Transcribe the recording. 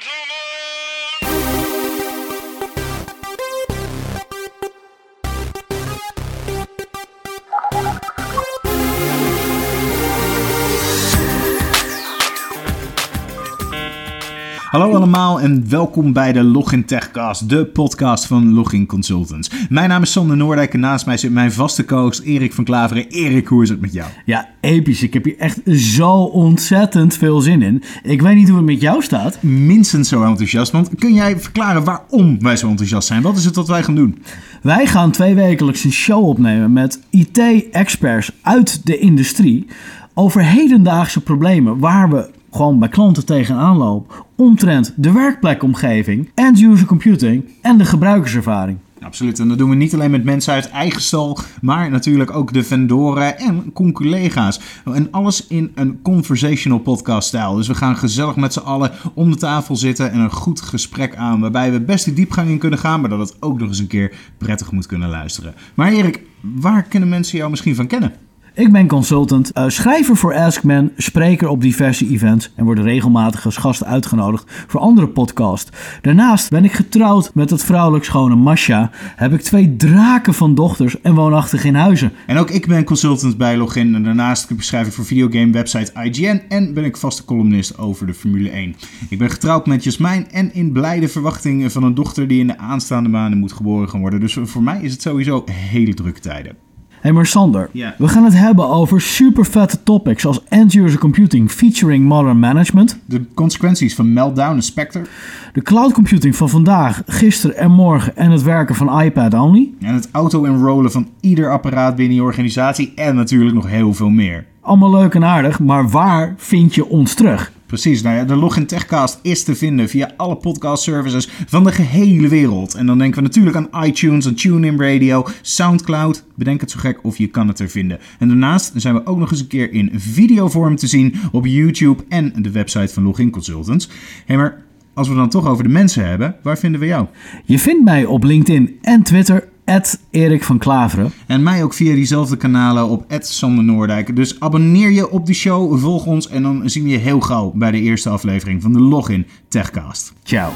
gentlemen. Hallo allemaal en welkom bij de Login Techcast, de podcast van Login Consultants. Mijn naam is Sander Noordijk en naast mij zit mijn vaste coach Erik van Klaveren. Erik, hoe is het met jou? Ja, episch. Ik heb hier echt zo ontzettend veel zin in. Ik weet niet hoe het met jou staat. Minstens zo enthousiast, want kun jij verklaren waarom wij zo enthousiast zijn? Wat is het wat wij gaan doen? Wij gaan twee wekelijks een show opnemen met IT-experts uit de industrie over hedendaagse problemen waar we gewoon bij klanten tegenaan lopen omtrent de werkplekomgeving, end-user computing en de gebruikerservaring. Absoluut, en dat doen we niet alleen met mensen uit eigen stal, maar natuurlijk ook de vendoren en conculega's. En alles in een conversational podcast stijl. Dus we gaan gezellig met z'n allen om de tafel zitten en een goed gesprek aan, waarbij we best de diepgang in kunnen gaan, maar dat het ook nog eens een keer prettig moet kunnen luisteren. Maar Erik, waar kunnen mensen jou misschien van kennen? Ik ben consultant, uh, schrijver voor Askman, spreker op diverse events en word regelmatig als gast uitgenodigd voor andere podcasts. Daarnaast ben ik getrouwd met het vrouwelijk schone Masha, heb ik twee draken van dochters en woonachtig in huizen. En ook ik ben consultant bij Login en daarnaast beschrijf ik voor videogame website IGN en ben ik vaste columnist over de Formule 1. Ik ben getrouwd met Jasmijn en in blijde verwachting van een dochter die in de aanstaande maanden moet geboren gaan worden. Dus voor mij is het sowieso hele drukke tijden. Hé, maar Sander, we gaan het hebben over super vette topics als end-user computing featuring modern management, De consequenties van Meltdown en Spectre de cloud computing van vandaag, gisteren en morgen en het werken van iPad only. en het auto-enrollen van ieder apparaat binnen je organisatie en natuurlijk nog heel veel meer. Allemaal leuk en aardig, maar waar vind je ons terug? Precies, nou ja, de Login Techcast is te vinden via alle podcast services van de gehele wereld. En dan denken we natuurlijk aan iTunes, aan TuneIn Radio, Soundcloud. Bedenk het zo gek of je kan het er vinden. En daarnaast zijn we ook nog eens een keer in videovorm te zien op YouTube en de website van Login Consultants. Hé, maar als we dan toch over de mensen hebben, waar vinden we jou? Je vindt mij op LinkedIn en Twitter, Erik van Klaveren. En mij ook via diezelfde kanalen op Sander Noordijk. Dus abonneer je op de show, volg ons en dan zien we je heel gauw bij de eerste aflevering van de Login Techcast. Ciao.